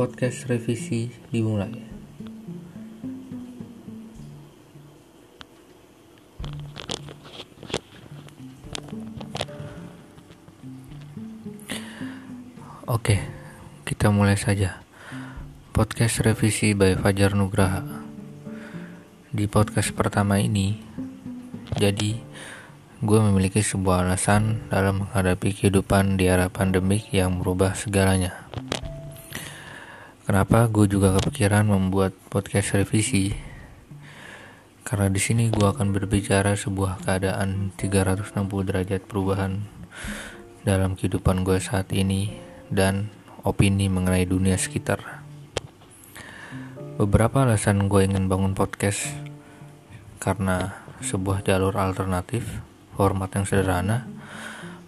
podcast revisi dimulai. Oke, kita mulai saja. Podcast revisi by Fajar Nugraha. Di podcast pertama ini, jadi gue memiliki sebuah alasan dalam menghadapi kehidupan di era pandemik yang merubah segalanya. Kenapa gue juga kepikiran membuat podcast revisi? Karena di sini gue akan berbicara sebuah keadaan 360 derajat perubahan dalam kehidupan gue saat ini dan opini mengenai dunia sekitar. Beberapa alasan gue ingin bangun podcast karena sebuah jalur alternatif, format yang sederhana.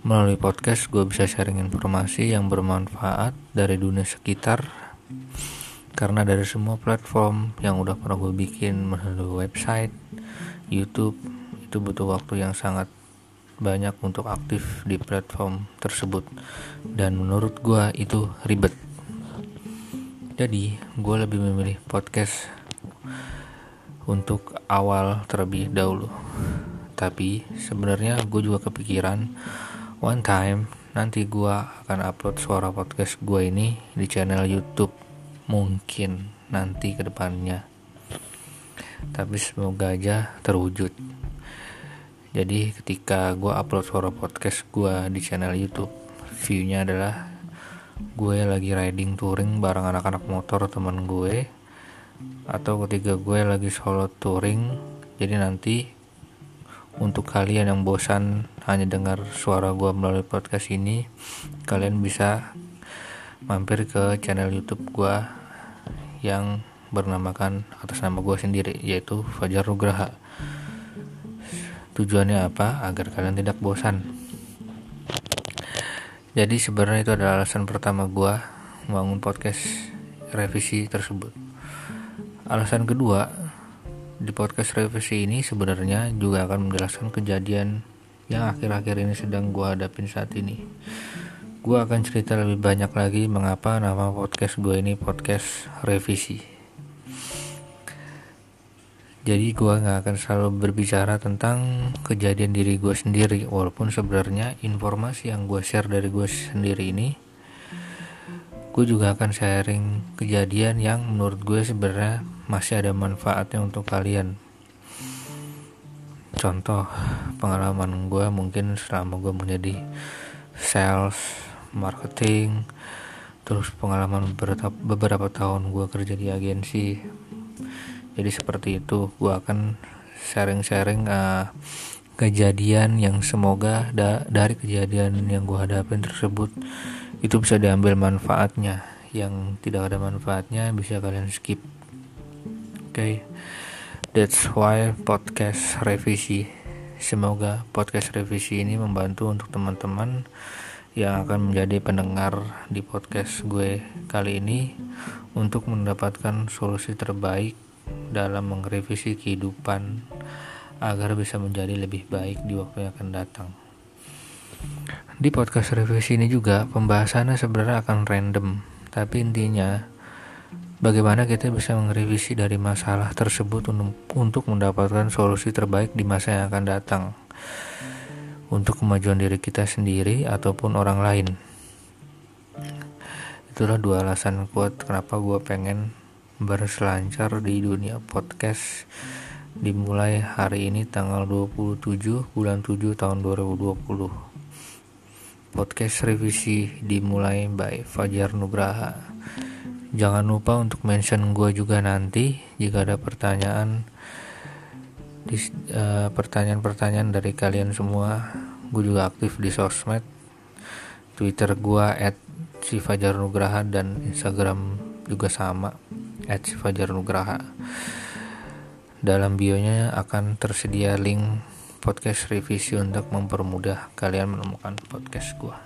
Melalui podcast gue bisa sharing informasi yang bermanfaat dari dunia sekitar karena dari semua platform yang udah pernah gue bikin melalui website, YouTube itu butuh waktu yang sangat banyak untuk aktif di platform tersebut. Dan menurut gue itu ribet. Jadi gue lebih memilih podcast untuk awal terlebih dahulu. Tapi sebenarnya gue juga kepikiran one time nanti gue akan upload suara podcast gue ini di channel YouTube mungkin nanti ke depannya tapi semoga aja terwujud. Jadi ketika gue upload suara podcast gue di channel YouTube viewnya adalah gue lagi riding touring bareng anak-anak motor teman gue atau ketika gue lagi solo touring jadi nanti untuk kalian yang bosan hanya dengar suara gue melalui podcast ini kalian bisa mampir ke channel YouTube gue yang bernamakan atas nama gue sendiri yaitu Fajar Nugraha Tujuannya apa? Agar kalian tidak bosan. Jadi sebenarnya itu adalah alasan pertama gue membangun podcast revisi tersebut. Alasan kedua, di podcast revisi ini sebenarnya juga akan menjelaskan kejadian yang akhir-akhir ini sedang gue hadapin saat ini. Gue akan cerita lebih banyak lagi mengapa nama podcast gue ini podcast revisi. Jadi gue gak akan selalu berbicara tentang kejadian diri gue sendiri walaupun sebenarnya informasi yang gue share dari gue sendiri ini gue juga akan sharing kejadian yang menurut gue sebenarnya masih ada manfaatnya untuk kalian. Contoh pengalaman gue mungkin selama gue menjadi sales marketing terus pengalaman beberapa, beberapa tahun gue kerja di agensi. Jadi seperti itu gue akan sharing-sharing uh, kejadian yang semoga da dari kejadian yang gue hadapin tersebut itu bisa diambil manfaatnya. Yang tidak ada manfaatnya bisa kalian skip. Oke? Okay. that's why podcast revisi. Semoga podcast revisi ini membantu untuk teman-teman yang akan menjadi pendengar di podcast gue kali ini untuk mendapatkan solusi terbaik dalam merevisi kehidupan agar bisa menjadi lebih baik di waktu yang akan datang. Di podcast revisi ini juga pembahasannya sebenarnya akan random, tapi intinya bagaimana kita bisa merevisi dari masalah tersebut untuk mendapatkan solusi terbaik di masa yang akan datang untuk kemajuan diri kita sendiri ataupun orang lain. Itulah dua alasan kuat kenapa gue pengen berselancar di dunia podcast dimulai hari ini tanggal 27 bulan 7 tahun 2020 podcast revisi dimulai by Fajar Nugraha. Jangan lupa untuk mention gue juga nanti jika ada pertanyaan uh, pertanyaan-pertanyaan dari kalian semua gue juga aktif di sosmed. Twitter gue at si Fajar Nugraha dan Instagram juga sama at Fajar Nugraha dalam bionya akan tersedia link podcast revisi untuk mempermudah kalian menemukan podcast gua.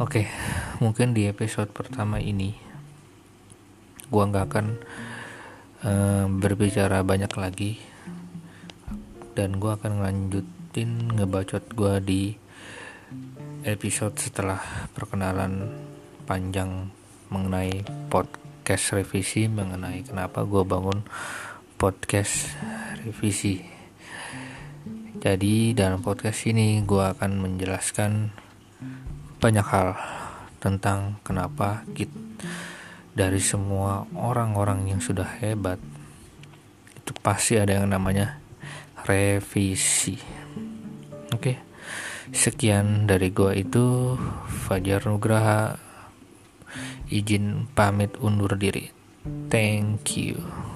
Oke mungkin di episode pertama ini gua nggak akan uh, berbicara banyak lagi. Dan gua akan lanjutin ngebacot gua di episode setelah perkenalan panjang mengenai podcast revisi mengenai kenapa gue bangun podcast revisi. Jadi dalam podcast ini gue akan menjelaskan banyak hal tentang kenapa kita dari semua orang-orang yang sudah hebat itu pasti ada yang namanya revisi oke. Sekian dari gue itu Fajar Nugraha. Izin pamit undur diri. Thank you